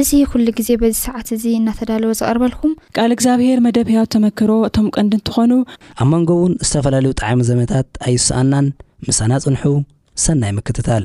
እዚ ኩሉ ግዜ በዚ ሰዓት እዚ እናተዳለወ ዝቐርበልኩም። ቃል እግዚኣብሄር መደብ ህያው ተመክሮ እቶም ቀንዲ እንትኾኑ። ኣብ መንጎ እውን ዝተፈላለዩ ጠዓሚ ዘመታት ኣይሰኣናን ምሳና ፅንሑ ሰናይ ምክትታል።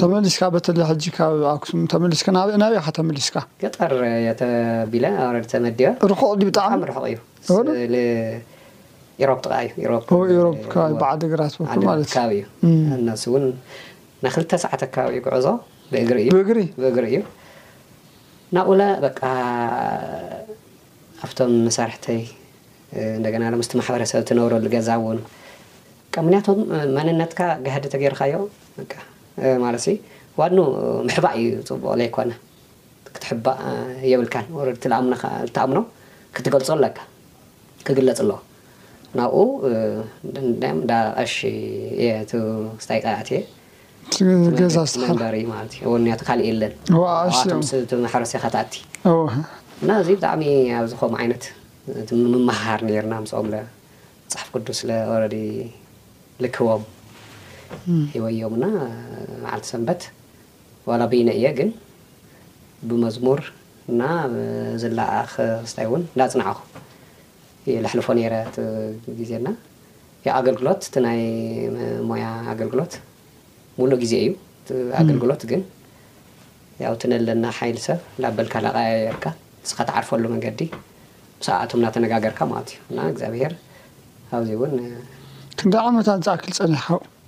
ተመሊስካ በተለ ሕጂ ካብ ኣክሱም ተመሊስካ ናበይ ናበይ ኢኻ ተመሊስካ? ገጠር እየ ተቢለ ኣረድ ተመዲበ ርሑቕ ድዩ ብጣዕሚ? ብጣዕሚ ርሑቕ እዩ። ኢሮብ ጥቃ እዩ ኢሮብ ኢሮብ ከባቢ በዓል ድግራት በኩል ማለት ከባቢ እዩ እነሱ እውን ናይ ክልተ ሰዓት ኣካባቢ ጉዕዞ ብእግሪ እዩ ብእግሪ ብእግሪ እዩ ናብኡለ በቃ ኣብቶም መሳርሕተይ እንደገና ምስቲ ማሕበረሰብ ትነብረሉ ገዛ እውን ምክንያቱም መንነትካ ጋህዲ ተገይርካዮ ማለት ዋኑ ምሕባእ እዩ ፅቡቅ ዘይኮነ ክትሕባእ የብልካን or እቲ ልኣምነካ ልትኣምኖ ክትገልጾ ኣለካ ክግለጽ ኣለዎ ናብኡ ደንደም እንዳ ቀሺ እየ እቲ ስጣይቃ ኣትየ እቲ ገዛ እቲ ዝተሓረ መንበሪ ማለት እዩ ወንያ እቲ ካልእ የለን እዋ ኣሽ ኣብኣቶም እዮም ምስ እቲ መሕረስ ኢካ ትኣቲ እወ እና እዚ ብጣዕሚ ኣብዚ ከምኡ ዓይነት እቲ ምምሃር ነይርና ምስኦም ለ መጽሓፍ ቅዱስ ለ already ልክዎም ሂበዮም እና መዓልቲ ሰንበት ዋላ ብይነ እየ ግን ብመዝሙር እና ዝላኣ ክስታይ እውን እንዳፅናዕኹ እየ ለሕልፎ ነይረ እቲ ግዜ እና ያው ኣገልግሎት እቲ ናይ ሞያ ኣገልግሎት ሙሉእ ግዜ እዩ እቲ ኣገልግሎት ግን ያው እቲ ነለና ሓይል ሰብ ላበልካ ላቀያየርካ ንስኻ ትዓርፈሉ መንገዲ ምስኣኣቶም እናተነጋገርካ ማለት እዩ እና እግዚኣብሄር ኣብዚ እውን ክንደይ ዓመታት ዝኣክል ፀኒሕካ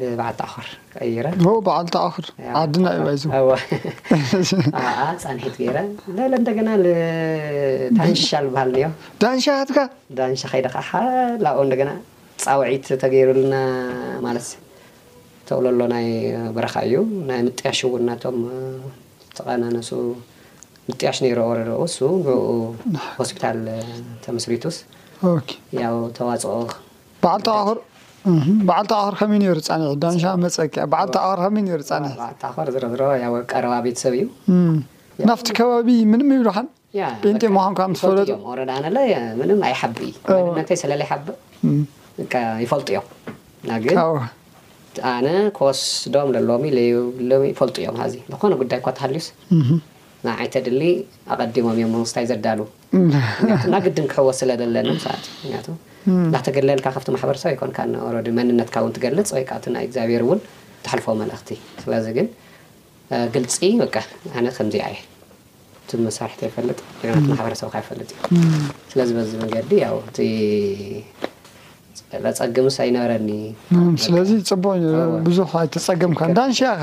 ንበዓል ተዓኹር ቀይረ ኦ በዓል ተዓኹር ዓድና እዩ ኣይዞ ኣዋ ኣኣ ጻንሒት ገይረ ለለ እንደገና ታንሻ ዝበሃል ነዮ ዳንሻ ሃትካ ዳንሻ ከይደ ከዓ ሓላኡ እንደገና ፃውዒት ተገይሩልና ማለት ተውለሎ ናይ በረኻ እዩ ናይ ምጥያሽ እውን ናቶም ተቐናነሱ ምጥያሽ ነይሮ ወረደኡ እሱ ንኡ ሆስፒታል ተመስሪቱስ ያው ተዋፅኦ በዓል ተኣኽር በዓል ተኣኽር ከመይ ነይሩ ጻኒሒት ዳንሻ መጸኪያ በዓል ተኣኽር ከመይ ነይሩ ጻኒሒት በዓል ተኣኽር ዝሮ ዝሮ ያው ቀረባ ቤተሰብ እዩ ናብቲ ከባቢ ምንም ይብልኻን ጴንጤ ምዃንካ ምስ ፈለጡ ወረዳ ነለ ምንም ኣይሓብ እዩ መንነተይ ስለለይሓብ ይፈልጡ እዮም ግን ኣነ ክወስዶም ለሎሚ ለሎሚ ይፈልጡ እዮም ሃዚ ዝኾነ ጉዳይ እኳ ተሃልዩስ ንዓይ ተድሊ ኣቐዲሞም እዮም መንግስታይ ዘዳሉ ምክንያቱ እና ግድን ክሕወስ ስለ ደለኒ ምሳት እዩ ምክንያቱ እንዳተገለልካ ካብቲ ማሕበረሰብ ኣይኮንካን ኦረዲ መንነትካ ውን ትገልጽ ወይ ከኣ እቲ ናይ እግዚኣብሔር ውን ተሕልፎ መልእክቲ ስለዚ ግን ግልጺ በቃ ኣነ ከምዚ ኣየ እቲ መሳርሕቲ ይፈልጥ እንደገና እቲ ማሕበረሰብካ ይፈልጥ እዩ ስለዚ በዚ መንገዲ ያው እቲ ለጸግምስ ኣይነበረኒ ስለዚ ጽቡቅ ብዙሕ ኣይተጸገምካ እንዳንሽያኻ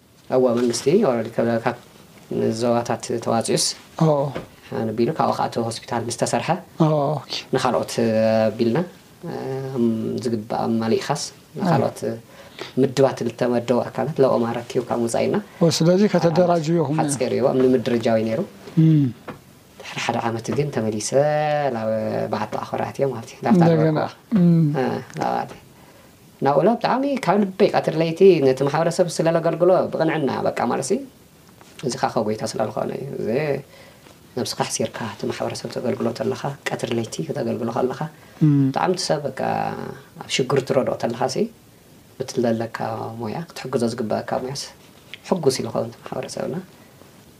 እወ መንግስቲ ኦረዲ ካብ ዞባታት ተዋፂኡስ ኣቢሉ ካብኡ ከዓ እቲ ሆስፒታል ምስ ተሰርሐ ንካልኦት ኣቢልና ዝግባእ ኣማሊእኻስ ንካልኦት ምድባት ዝተመደቡ ኣካላት ለኦም ኣረኪብካ ምውፃእ ኢልና ስለዚ ከተደራጅ ኢኹም ሓፂር እዩ ኣብ ንምድርጃው ነይሩ ድሕሪ ሓደ ዓመት ግን ተመሊሰ ናብ በዓቲ ኣኾራት እየ ማለት እዩ ናብታ ነበርኩዋ ናኡላ ብጣዕሚ ካብ ልበይ ቀትሪ ለይቲ ነቲ ማሕበረሰብ ስለለገልግሎ ብቅንዕና በቃ ማለትሲ እዚካ ከ ጎይታ ስለልኮነ እዩ እዚ ነብስካ ኣሕሲርካ እቲ ማሕበረሰብ ተገልግሎ ተለካ ቀትሪ ለይቲ ክተገልግሎ ከለካ ብጣዕሚ እቲ ሰብ በቃ ኣብ ሽግሩ ትረድኦ ተለካሲ ብትለለካ ሞያ ክትሕግዞ ዝግበኣካ ሞያስ ሕጉስ እዩ ልከውን እቲ ማሕበረሰብና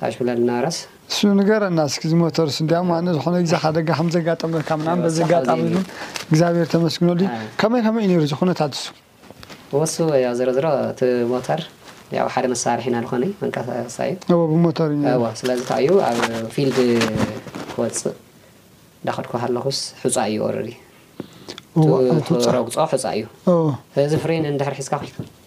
ታሽ ብለልና ረስ። እሱ ንገረና እስኪ ዝሞተርስ እንዲያውም ኣነ ዝኾነ ግዜ ሓደጋ ከም ዘጋጠመካ ምናምን በዚ ኣጋጣሚ ግን እግዚኣብሔር ተመስግኖ ድዩ ከመይ ከመይ ነይሩ እዚ ኩነታት እሱ ወሱ ያው ዝሮ ዝሮ እቲ ሞተር ያው ሓደ መሳርሒ ኢና ዝኾነ መንቀሳቀሳ እዩ እዎ ብሞተር እዩ እዎ ስለዚ ከዓ እዩ ኣብ ፊልድ ክወፅእ እንዳኸድኩ ሃለኹስ ሕፃ እዩ ኦረዲ ትረግፆ ሕፃ እዩ እዚ ፍሬን እንድሕር ሒዝካ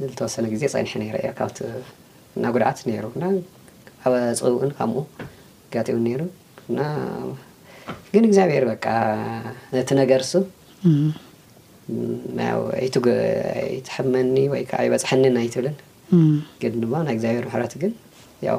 ንልተወሰነ ግዜ ጸኒሐ ነይረ እየ ካብቲ እና ጉድዓት ነይሩ እና ኣብ ጽብብኡን ካምኡ ጋጢውን ነይሩ እና ግን እግዚኣብሔር በቃ ነቲ ነገር እሱ ያው ኣይትሕመኒ ወይ ከዓ ኣይበፅሐንን ኣይትብልን ግን ድማ ናይ እግዚኣብሔር ምሕረት ግን ያው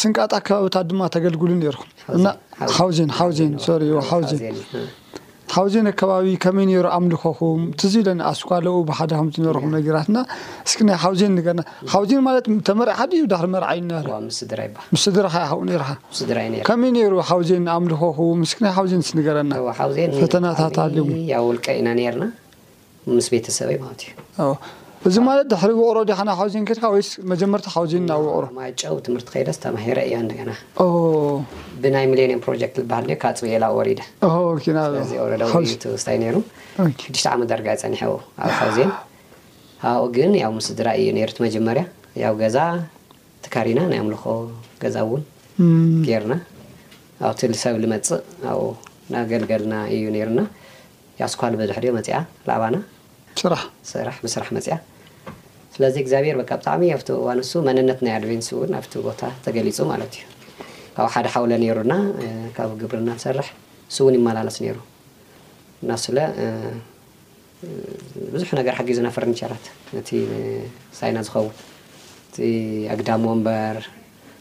ስንቃጣ ኣከባብታት ድማ ተገልግሉ ኔርኩም እና ሓውዜን ሓውዜን ሶሪ ሓውዜን ሓውዜን ኣከባቢ ከመይ ኔሩ ኣምልኾኹም ትዝ ኢለኒ ኣስኳለኡ ብሓደ ከም ዝነበርኩም ነጊራትና እስኪ ናይ ሓውዜን ንገርና ሓውዜን ማለት ተመርዒ ሓዲ እዩ ዳሕሪ መርዓ እዩ ነረ ምስ ስድራይ ባሕ ምስ ስድራኻ ኢኻ ኔርካ ስድራይ ኔር ከመይ ኔሩ ሓውዜን ኣምልኾኹም እስኪ ናይ ሓውዜን ንገረና ፈተናታት ኣልዩ ያው ውልቀ ኢና ኔርና ምስ ቤተሰበይ ማለት እዩ። ኣዎ እዚ ማለት ድሕሪ ውቕሮ ዲኻ ናብ ሃውዚን ከድካ ወይስ መጀመርታ ሃውዚን ናብ ውቕሮ? ማይጨው ትምህርቲ ከይደስ ተማሂረ እዮ እንደገና ኦሆ። ብናይ ሚሌንየም ፕሮጀክት ልባሃል ነይሩ ካብ ጽብየላ ወሪደ ኦሆ ኦኬ ናብ ስለዚ ወረዳ ሃውዚ ውይይት ትውስታይ ነይሩ ኦኬ ሽዱሽተ ዓመት ዳርጋ እየ ጸኒሐ ኣብኡ ኣብ ሓውዜን ኣብኡ ግን ያው ምስ ስድራይ እዩ ነይሩ እቲ መጀመርያ ያው ገዛ ተካሪና ናይ ኣምልኾ ገዛ እውን እም ጌርና ኣብቲ ሰብ ልመጽእ ኣብኡ እናገልገልና እዩ ነይሩና የኣስኳል በድሕሪኡ መጺኣ ላባና ስራሕ ስራሕ ብስራሕ መጺኣ ስለዚ እግዚኣብሄር በቃ ብጣዕሚ ኣብቲ እዋን ንሱ መንነት ናይ ኣድቬንስ እውን ኣብቲ ቦታ ተገሊጹ ማለት እዩ ካብ ሓደ ሓውለ ነይሩና ካብ ግብርና ትሰርሕ ንሱ እውን ይመላለስ ነይሩ እና ስለ ብዙሕ ነገር ሓጊዙና ፈርኒቸራት ነቲ ሳይና ዝኸውን እቲ ኣግዳሚ ወንበር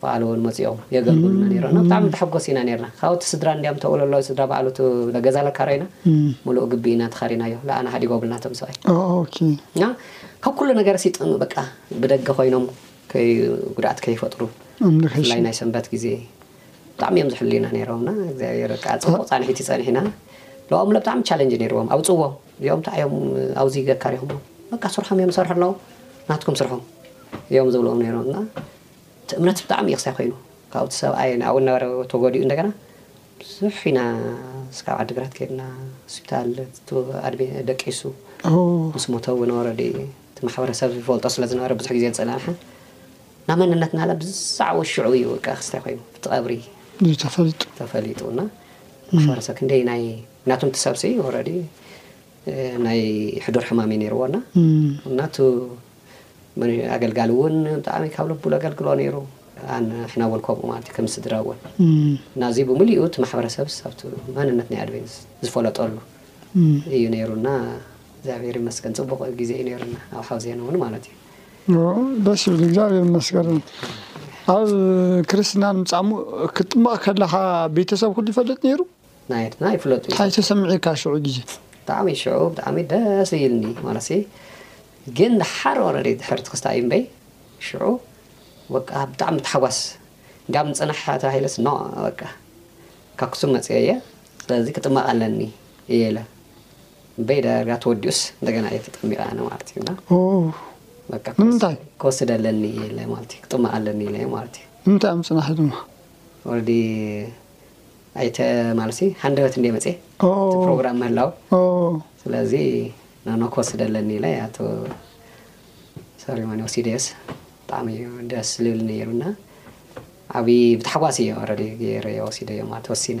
በዓል እውን መፂኦም የገልግሉና ነይሮም እና ብጣዕሚ ተሐጎስ ኢና ነርና ካብኡ እቲ ስድራ እንዲያም ተውለሎ ስድራ በዓሉ እቲ ገዛ ለካረይና ሙሉእ ግቢ ኢና ተኻሪናዮ ለኣና ሓዲጎ ብልና ቶም ሰብኣይ እና ካብ ኩሉ ነገር ሲጥኑ በቃ ብደገ ኮይኖም ጉድኣት ከይፈጥሩ ብፍላይ ናይ ሰንበት ግዜ ብጣዕሚ እዮም ዝሕልዩና ነይሮምና እግዚኣብሔር ቃ ፅቡቅ ፃንሒት ይፀንሒና ለኦም ብጣዕሚ ቻለንጅ ነይርዎም ኣውፅዎም እዚኦም ታይ እዮም ኣውዚ ገካሪኹሞ በቃ ስርሖም እዮም ዝሰርሑ ኣለዉ ናትኩም ስርሑ እዮም ዝብልዎም ነይሮም እና እቲ እምነት ብጣዕሚ እዩ ክሳይ ኮይኑ ካብኡ እቲ ሰብኣይ ንኣብኡ እናበረ ተጎዲኡ እንደገና ብዙሕ ኢና እስካብ ዓዲግራት ከድና ሆስፒታል ኣድሚ ደቂሱ ምስ ሞተ እውን ወረዲ እቲ ማሕበረሰብ ዝፈልጦ ስለ ዝነበረ ብዙሕ ግዜ ዝፀናንሐ እና መንነትና ለ ብዛዕባ ሽዑ እዩ ውልቀ ክስታይ ኮይኑ እቲ ቀብሪ እዩ ተፈልጡ ተፈሊጡ እና ፈረሰ ክንደይ ናይ ምክንያቱም ትሰብሲ ወረዲ ናይ ሕዱር ሕማም እዩ ነይርዎ እና እናቱ ኣገልጋሊ እውን ብጣዕሚ ካብ ልቡል ኣገልግሎ ነይሩ ኣንሕና እውን ከምኡ ማለት እዩ ከም ስድራ እውን እና እዚ ብምልኡ እቲ ማሕበረሰብ ኣብቲ መንነት ናይ ኣድቬንስ ዝፈለጠሉ እዩ ነይሩና እግዚኣብሔር ይመስገን ፅቡቅ ግዜ እዩ ነይሩና ኣብ ሓውዜን እውን ማለት እዩ ደስ ይብል እግዚኣብሔር ይመስገን ኣብ ክርስትና ምጻሙ ክትጥመቕ ከለኻ ቤተሰብ ኩሉ ይፈልጥ ነይሩ ናይ ኣትና ይፍለጡ እንታይ ተሰምዒካ ሽዑ ግዜ ብጣዕሚ ሽዑ ብጣዕሚ ደስ ይልኒ ማለት ግን ድሓር ወረደ ድሕርቲ ክስታ እዩ እምበይ ሽዑ በቃ ብጣዕሚ ተሓጓስ እንዲያም ንፅናሕ ተባሂለስ ኖ በቃ ካብ ክሱም መፅኦ እየ ስለዚ ክጥመቕ ኣለኒ እየ ኢለ እምበይ ዳርጋ ተወዲኡስ እንደገና እየ ተጠሚቐ ኣነ ማለት እዩ እና በቃ ንምንታይ ክወስ- ክወስድ ኣለኒ እየ ኢለ ማለት እዩ ክጥመቕ ኣለኒ ኢለ ማለት እዩ ንምንታይ እዮም ፅናሒ ድማ ወረዲ ኣይተ ማለት እዩ ሃንደበት እንደ መፅኤ ኦ፣ እቲ ፕሮግራም ምህላው ኦ፣ ስለዚ ኖኖ ክወስድ ኣለኒ ኢለ ኣቶ ሰሪሞን ወሲደዮስ ብጣዕሚ እዩ ደስ ዝብል ነይሩ እና ዓብዪ ብታሕጓስ እየ ወረዲ ገይረዮ ወሲደዮ ማለት ወሲነ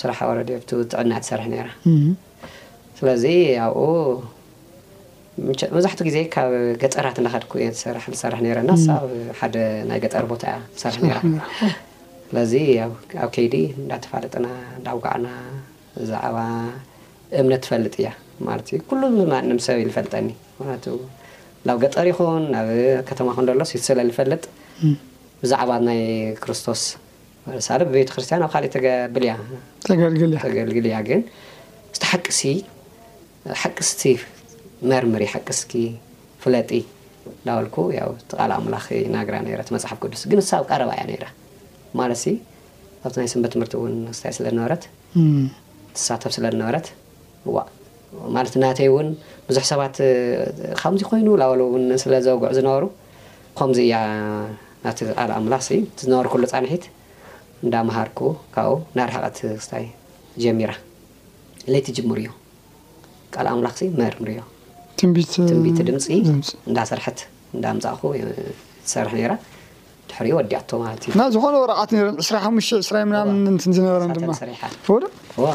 ስራሕ ኣውረድ እየ ኣብቲ ጥዕና እያ ትሰርሕ ነይራ ስለዚ ኣብኡ መብዛሕትኡ ግዜ ካብ ገጠራት እንዳኸድኩ እየ ዝሰርሕ ዝሰርሕ ነይረ እና እሳ ኣብ ሓደ ናይ ገጠር ቦታ እያ ትሰርሕ ነይራ ስለዚ ኣብ ከይዲ እንዳተፋለጥና እንዳውጋዕና ብዛዕባ እምነት ትፈልጥ እያ ማለት እዩ ኩሉ ማንም ሰብ እዩ ዝፈልጠኒ ምክንያቱ ናብ ገጠር ይኹን ናብ ከተማ ኹን ደሎስ ስለ ዝፈልጥ ብዛዕባ ናይ ክርስቶስ ሳለ ብቤተ ክርስትያን ኣብ ካልእ ተገብል እያ ተገልግል እያ ተገልግል እያ ግን እስቲ ሓቅሲ ሓቅስቲ መርምሪ ሓቅስኪ ፍለጢ ዳበልኩ ያው ቃል ኣምላኽ ይናግራ ነይረት መፅሓፍ ቅዱስ ግን እሳ ኣብ ቀረባ እያ ነይራ ማለት ሲ ኣብቲ ናይ ሰንበት ትምህርቲ እውን ስታይ ስለ ዝነበረት ትሳተፍ ስለ ዝነበረት ዋእ ማለት ናተይ እውን ብዙሕ ሰባት ከምዚ ኮይኑ ላበሉ እውን ስለ ዘውግዑ ዝነበሩ ኸምዚ እያ ናቲ ቃል ኣምላኽ ሲ እቲ ዝነበርኩሉ ጻንሒት እንዳ መሃርኩ ካብኡ ናርሓቀት ክስታይ ጀሚራ ለይቲ ጅምርዮ ቃል ኣምላኽ ሲ መርምርዮ ትንቢት ድምጺ እንዳ ሰርሐት እንዳ ኣምጻእኩ ትሰርሕ ነራ ድሕሪኡ ወዲኣቶ ማለት እዩ ናብ ዝኾነ ወረቃት ነረን ዕስራ ሓሙሽተ ዕስራ ምናምን እንትን ዝነበረን ድማ ሰሪሓ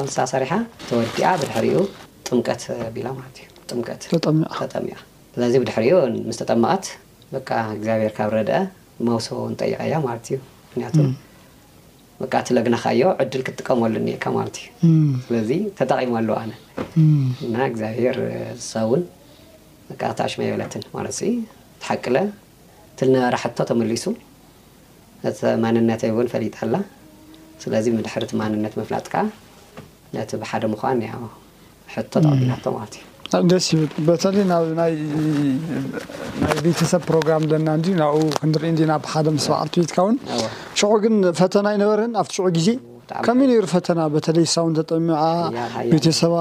ንሳ ሰሪሓ ተወዲኣ ብድሕሪኡ ጥምቀት ቢላ ማለት እዩ ጥምቀት ተጠሚቃ ስለዚ ብድሕሪኡ ምስ ተጠመቐት በቃ እግዚኣብሔር ካብ ረድኣ መውስቦ እውን ጠይቐያ ማለት እዩ። ምክንያቱ በቃ እቲ ለግናኻዮ ዕድል ክትጥቀመሉ እኒኤካ ማለት እዩ። ስለዚ ተጠቒመሉ ኣነ እና እግዚኣብሔር እሳ እውን በቃ ታሽ መየብለትን ማለት ሲ ተሓቅለ ትልነበረ ሕቶ ተመሊሱ እቲ ማንነተይ እውን ፈሊጣ ኣላ። ስለዚ ምድሕሪ እቲ ማንነት ምፍላጥ ከዓ ነቲ ብሓደ ምዃን ያው ሕቶ ተቐቢላቶ ማለት እዩ። ደስ ይብል በተለይ ናብ ናይ ናይ ቤተሰብ ፕሮግራም ኣለና እንዲ ናብኡ ክንርኢ እንዲና ብሓደ ምስ በዓልቲ ቤትካ እውን ሽዑ ግን ፈተና ኣይነበረን ኣብቲ ሽዑ ግዜ ከመይ ነይሩ ፈተና በተለይ እሳ እውን ተጠሚዓ ቤተሰባ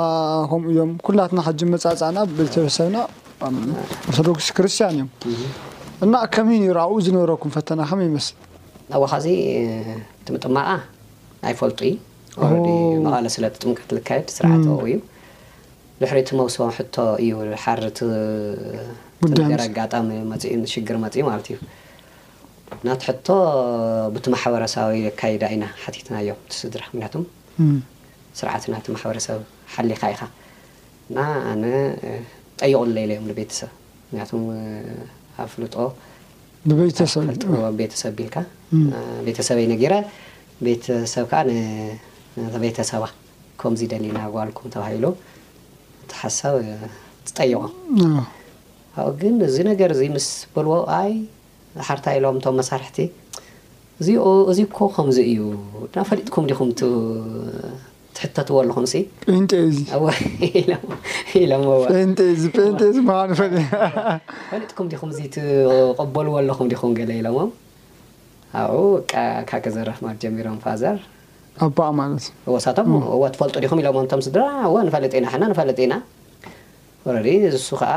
ከምኡ እዮም ኩላትና ሕጂ መጻጻእና ቤተሰብና ኦርቶዶክስ ክርስቲያን እዮም እና ከመይ ነይሩ ኣብኡ ዝነበረኩም ፈተና ከመይ ይመስል ኣብኡ ኸዚ እቲ ምጥማቓ ኣይፈልጡይ ኦረዲ መቐለ ስለ እቲ ጥምቀት ልካየድ ስርዓት ኣብኡ እዩ ድሕሪ እቲ መውስቦ ሕቶ እዩ ሓር እቲ ነገር ኣጋጣሚ መፅኡ ሽግር መፅኡ ማለት እዩ ናት ሕቶ ብቲ ማሕበረሰባዊ ኣካይዳ ኢና ሓቲትናዮ እቲ ስድራ ምክንያቱም ስርዓት ናቲ ማሕበረሰብ ሓሊኻ ኢኻ እና ኣነ ጠይቑለይ ኢለዮም ንቤተሰብ ምክንያቱም ኣፍልጦ ብቤተሰብ ቤተሰብ ቢልካ ቤተሰበይ ነጊረ ቤት ሰብ ከኣ ንቤተ ሰባ ከምዚ ደሊና ጓልኩም ተባሂሉ እቲ ሓሳብ ትጠይቖም ኣብኡ ግን እዚ ነገር እዚ ምስ በልዎ ኣይ ሓርታ ኢሎም እቶም መሳርሕቲ እዚኦ እዚ እኮ ከምዚ እዩ እና ፈሊጥኩም ዲኹም ትሕተትዎ ኣለኹም ሲ ጴንጤ እዚ ኢሎምዎ ጴንጤ እዚ ጴንጤ እዚ ምዃኑ ፈሊጥኩም ዲኹም እዚ ትቐበልዎ ኣለኹም ዲኹም ገለ ኢሎሞም ኣብኡ በቃ ካብ ክዝረፍ ሞት ጀሚሮም ፋዘር። ኣባኣ ማለት እዩ። እወ እሳቶም እም። እወ ትፈልጡ ዲኹም ኢሎምዎም እቶም ስድራ እወ ንፈልጥ ኢና ሕና ንፈልጥ ኢና ኦረዲ ንሱ ከኣ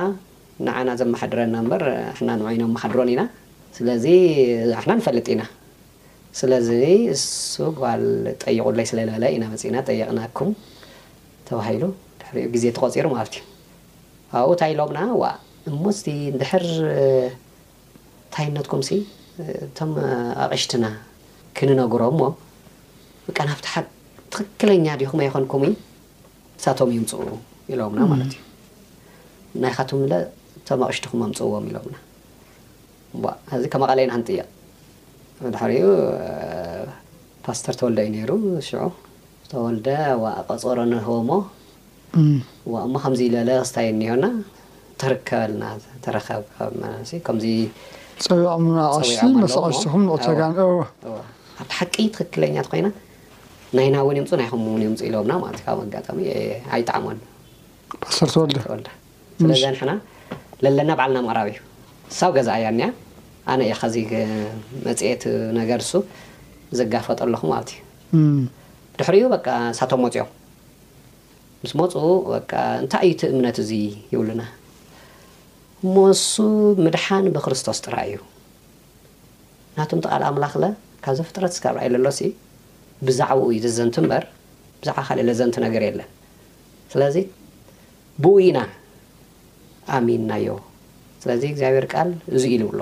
ንዓና ዘመሓድረና እምበር ሕና ንዑ ኣይነመሓድሮን ኢና ስለዚ ኣሕና ንፈልጥ ኢና ስለዚ እሱ ጓል ጠይቁለይ ስለ ልበለ ኢና መጺእና ጠየቅናኩም ተባሂሉ ድሕሪኡ ግዜ ተቆጺሩ ማለት እዩ ኣብኡ ታይ ኢሎምና ዋእ እሞ እስቲ እንድሕር ታይነትኩምሲ እቶም ኣቕሽትና ክንነግሮም'ሞ በቃ ናብቲ ሓቅ ትኽክለኛ ዲኹም ኣይኮንኩምን ንሳቶም ይምፅኡ ኢሎምና ማለት እዩ ናይኻትኩምለ እቶም ኣቕሽትኹም ኣምፅዎም ኢሎምና እምቧእ ሕዚ ከመቓለይን ሓንቲ እያ ብድሕሪኡ ፓስተር ተወልደ እዩ ነይሩ ሽዑ ተወልደ ዋ ቀፀሮ ንህቦ እሞ እሞ እሞ ከምዚ ለለ ክስታይ እኒሆና ተርከበልና ተረከብ ካብ መናሲ ከምዚ ጸዊዖሙና ዓርሲ መስ ዓርሲኹም ንቕተጋን እወ ኣብቲ ሓቂ ትክክለኛ ተኮይና ናይና እውን የምፁ ናይኹም እውን የምፁ ኢሎምና ማለት ካብ ኣጋጣሚ ኣይጣዕሞን ፓስተር ተወልደ ስለዚ ንሕና ለለና ባዕልና ምቕራብ እዩ ሳብ ገዛ እያ እኒኣ ኣነ እየ ከዚ መፅኤት ነገር እሱ ዝጋፈጦ ኣለኹ ማለት እዩ ድሕሪኡ በቃ ሳቶም ወፂኦም ምስ መጹ በቃ እንታይ እዩ እቲ እምነት እዚ ይብሉና እሞ እሱ ምድሓን ብክርስቶስ ጥራይ እዩ ናቱም እቲ ቃል ኣምላኽለ ካብ ዘፍጥረት እስካብ ራእይ ለሎሲ ብዛዕባኡ እዩ ዘዘንቱ እምበር ብዛዕባ ካልእ ለዘንቱ ነገር የለን ስለዚ ብኡ ኢና ኣሚንናዮ ስለዚ እግዚኣብሔር ቃል እዚ ኢሉ ብሎ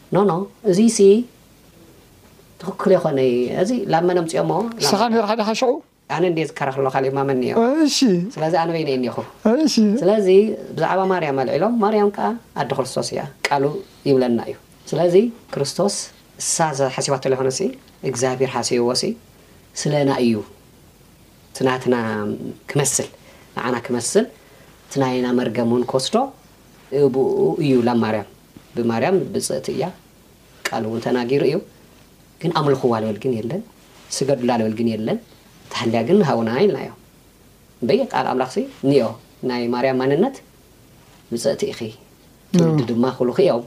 ኖኖ እዙይ ሲ ትክክል የኮነ እዩ እዚ ላብ መን ኣምፅኦሞ ንስኻ ኔርኻ ዲኻ ሽዑ? ኣነ እንድየ ዝከራኽ ኣሎ ካሊእ ማመን እኒኦ እሺ ስለዚ ኣነ በይነይ እኒኦኹ እሺ ስለዚ ብዛዕባ ማርያም ኣልዒሎም ማርያም ከኣ ኣደ ክርስቶስ እያ ቃሉ ይብለና እዩ ስለዚ ክርስቶስ እሳ ሓሲባቶ ለይኮነ ሲ እግዚኣብሔር ሓሲብዎ ሲ ስለና እዩ እቲ ናትና ክመስል ንዓና ክመስል እቲ ናይና መርገም እውን ክወስዶ እብኡ እዩ ላብ ማርያም ብማርያም ብጽእቲ እያ ቃሉ ውን ተናጊሩ እዩ ግን ኣምልኽዋ ልበል ግን የለን ስገዱላ ልበል ግን የለን ተሃልያ ግን ሃቡና ኢልናዮ እምበይ ቃል ኣምላኽሲ ንዮ ናይ ማርያም ማንነት ብጽእቲ ኢኺ ትውልዲ ድማ ኩሉኺ እዮም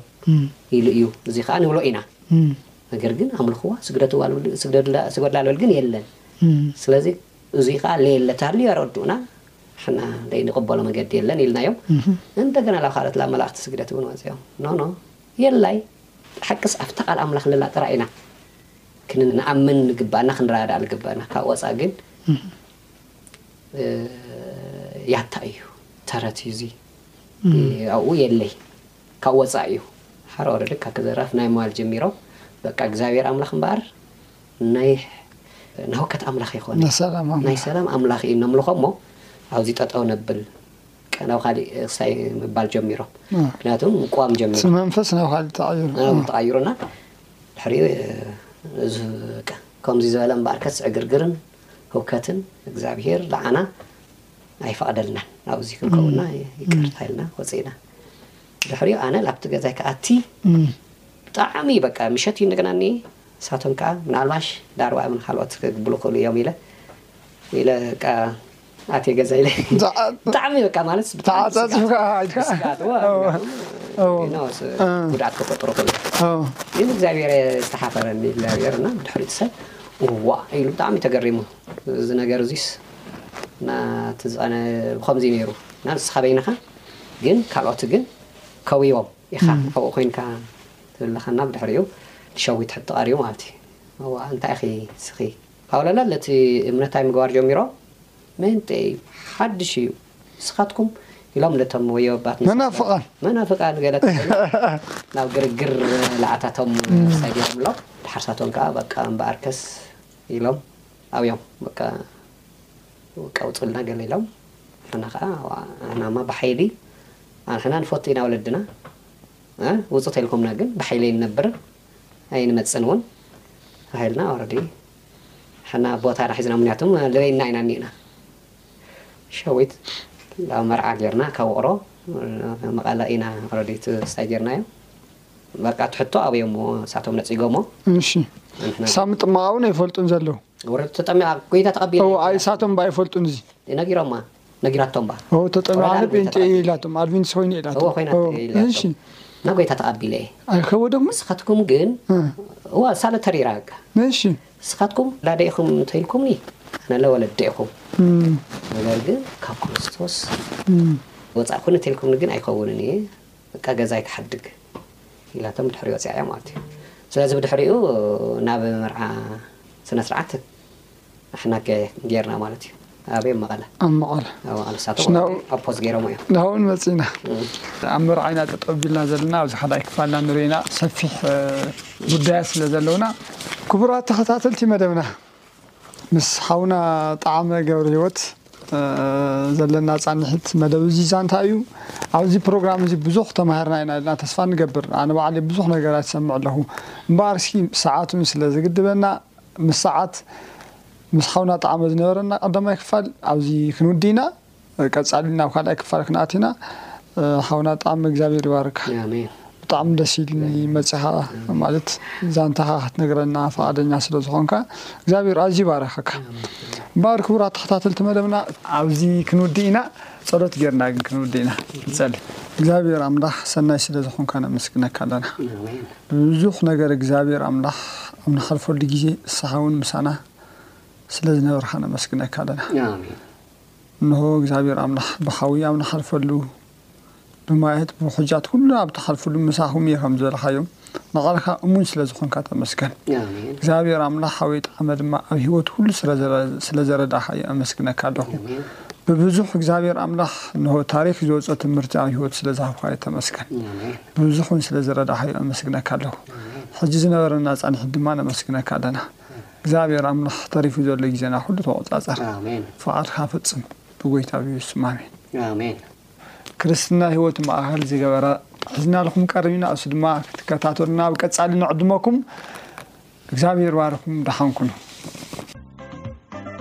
ኢሉ እዩ እዚ ከዓ ንብሎ ኢና ነገር ግን ኣምልኽዋ ስግደትዋ ስግደዱላ ስገዱላ ልበል ግን የለን ስለዚ እዙይ ኸዓ ለየለ ተሃልዩ ያረድኡና ንሕና ለይንቕበሎ መገዲ የለን ኢልናዮም እንደገና ላብ ኻለት ላብ መላእኽቲ ስግደት እውን ወፂኦም ኖ ኖ የላይ ሓቅስ ኣብታ ቃል ኣምላኽ ለላ ጥራይ ኢና ክንኣምን ልግበኣና ክንረዳእ ልግበኣና ካብ ወፃእ ግን ያታ እዩ ተረት እዩ እዙይ ኣብኡ የለይ ካብ ወጻኢ እዩ ሓራ ወረ ድካ ክዘራፍ ናይ መዋል ጀሚሮም በቃ እግዚኣብሔር ኣምላክ እምበኣር ናይ ናውከት ኣምላክ ኣይኮነይ ናይ ሰላም ኣምላክ እዩ ነምልኮ እሞ ኣብዚ ጠጠው ነብል ናብ ካሊእ ክሳይ ምባል ጀሚሮም ምክንያቱ ምቅዋም ጀሚሮም መንፈስ ናብ ካሊእ ተቀይሩ ተቀይሩና ድሕሪ እዚ ከምዚ ዝበለ እምበኣር ከስ ዕግርግርን ህውከትን እግዚኣብሔር ለዓና ኣይፈቅደልናን ኣብዚ ክንከውና ይቅርታ ኢልና ወፅኢና ድሕሪኡ ኣነ ናብቲ ገዛይ ክኣቲ ብጣዕሚ በቃ ምሸት እዩ እንደገና እኒ ሳቶም ከዓ ምናልባሽ ዳርዋ ምን ካልኦት ክብሉ ክእሉ እዮም ኢለ ኢለ ኣቴ ገዛ ኢለ ብጣዕሚ በቃ ማለት ተዓፃፂፍካ ስጋት ጉድኣት ክፈጥሩ ክእሉ ግን እግዚኣብሔር ዝተሓፈረኒ እግዚኣብሔር እና ብድሕሪት ሰብ ዋ ኢሉ ብጣዕሚ ተገሪሙ እዚ ነገር እዚስ እና ትዝቐነ ብከምዚ ነይሩ እና ንስኻ በይንኻ ግን ካልኦት ግን ከዊዎም ኢካ ኣብኡ ኮይንካ ትብል ኣለካ እና ብድሕሪኡ ትሸዊት ሕቶ ቀሪቡ ማለት እዩ እዋ እንታይ ኢኪ ንስኪ ፓውለለ ነቲ እምነታይ ምግባር ጀሚሮም ሜንጤ እዩ ሓድሽ እዩ ንስካትኩም ኢሎም ነቶም ወዮባት መናፍቃን መናፍቃን ገለ ናብ ግርግር ለዓታቶም ሳይዲሮምሎም ድሓርሳቶም ከዓ በቃ እምበኣርከስ ኢሎም ኣብዮም በቃ ቀውጹልና ገለ ኢሎም ንሕና ከኣ ንሕናማ ብሓይሊ ኣንሕና ንፈቱ ኢና ወለድና እ ውጹ ተልኩምና ግን ብሓይሊ ኣይንነብርን ኣይንመጽን እውን ተባሂልና ኦረዲ ሕና ቦታና ሒዝና ምክንያቱ ልበይና ኢና እኒእና ሸዊት ላብ መርዓ ጌርና ካብ ውቕሮ መቐለ ኢና ኦረዲ ስታይ ጌርናዮ በቃ ትሕቶ ኣብዮሞ ንሳቶም ነጺጎሞ እሺ ንሕና ክሳብ ምጥማቕ እውን ኣይፈልጡን ዘለዉ ወረዱ ተጠሚቃ ኮይና ተቀቢላ እወ ኣይ እሳቶም እባ ኣይፈልጡን እዚ እዩ ነጊሮማ ነጊራቶም እባ እወ ተጠሚቃ ኣነ ጴንጤ እየ ኢላቶም ኣድቬንቲስት ኮይነ ኢላቶም እወ ኮይና ኢላቶም እሺ ናብ ጎይታ ተቀቢለ እየ ኣይ ከወደኩም ንስኻትኩም ግን እዋ ሳለ ተሪራ እሺ ንስኻትኩም ላደ ኢኹም እንተኢልኩምኒ ኣነ ለወለደ ኢኹም ነገር ግን ካብ ክርስቶስ ወፃእ ኩን እንተኢልኩምኒ ግን ኣይኸውንን እየ በቃ ገዛይ ክሓድግ ኢላቶም ድሕሪ ወጺኣ እያ ማለት እዩ ስለዚ ብድሕሪኡ ናብ መርዓ ስነ ስርዓት ንሕና ጌርና ማለት እዩ ኣበይ ኣብ መቐለ ኣብ መቐለ ኣብ መቐለ ንሳቶም ሽናኡ- ኣብቲ ኣብ ፖዝ ጌሮም እዮም ናብኡ መፂና ኣብ መርዓ ኢና ጠጠው ቢልና ዘለና ኣብዚ ካልኣይ ክፋልና ንሪኢና ሰፊሕ እ፣ ጉዳያት ስለ ዘለውና ክቡራት ተኸታተልቲ መደብና ምስ ሓውና ጠዓመ ገብርሂወት ዘለና ፃንሒት መደብ እዚ ዛንታ እዩ። ኣብዚ ፕሮግራም እዚ ብዙሕ ተማሂርና ኢና ኢልና ተስፋ ንገብር። ኣነ ባዕለይ ብዙሕ ነገራት ይሰምዕ ኣለኹ። እምበኣር እስኪ ሰዓት እውን ስለ ዝግድበና ምስ ሰዓት ምስ ሓውና ጠዓመ ዝነበረና ቀዳማይ ክፋል ኣብዚ ክንውዲ ኢና። ቀጻሊ ናብ ካልኣይ ክፋል ክንኣቲ ኢና ሓውና ብጣዕሚ እግዚኣብሔር ይባርካ ብጣዕሚ ደስ ኢልኒ መጺኻ ማለት ዛንታኻ ክትነግረና ፈቃደኛ ስለ ዝኾንካ እግዚኣብሔር ኣዝዩ ይባርኸካ እምበኣር ክቡራት ተኸታተልቲ መደብና ኣብዚ ክንውድእ ኢና ጸሎት ጌርና ግን ክንውድእ ኢና ንጸሊ እግዚኣብሔር ኣምላኽ ሰናይ ስለ ዝኾንካ ነመስግነካ ኣለና ብዙሕ ነገር እግዚኣብሔር ኣምላኽ ኣብ ንሓልፈሉ ግዜ ንስኻ እውን ምሳና ስለ ዝነበርካ ነመስግነካ ኣለና እንሆ እግዚኣብሔር ኣምላኽ ብሓዊ ኣብ ንሓልፈሉ ብማያት ብውሕጃት ኩሉ ኣብ ትሓልፍሉ ምሳኹም እየ ከም ዝበልካዮም ንቓልካ እሙን ስለ ዝኾንካ ተመስገን እግዚኣብሔር ኣምላኽ ሓወይ ጣዕመ ድማ ኣብ ህይወት ኩሉ ስለ ዘረዳእካ የመስግነካ ኣለኹ ብብዙሕ እግዚኣብሔር ኣምላኽ እንሆ ታሪክ ዝወፀ ትምህርቲ ኣብ ህይወት ስለ ዝሃብካዮ ተመስገን ብብዙሕ እውን ስለ ዝረዳእካዮ ኣመስግነካ ኣለኹ ሕጂ ዝነበረና ፃንሒት ድማ ነመስግነካ ኣለና እግዚኣብሔር ኣምላኽ ተሪፉ ዘሎ ግዜና ኩሉ ተቆጻጸር ኣሜን ፍቃድካ ፈጽም ብጎይታ ብየሱስ ስም ኣሜን። ኣሜን። ክርስትና ህይወት ማእኸል ዝገበረ ሒዝናልኩም ቀርብ ኢና እሱ ድማ ክትከታተሉና ኣብ ቀፃሊ ንዕድመኩም እግዚኣብሔር ይባርኩም ደሓን ኩኑ።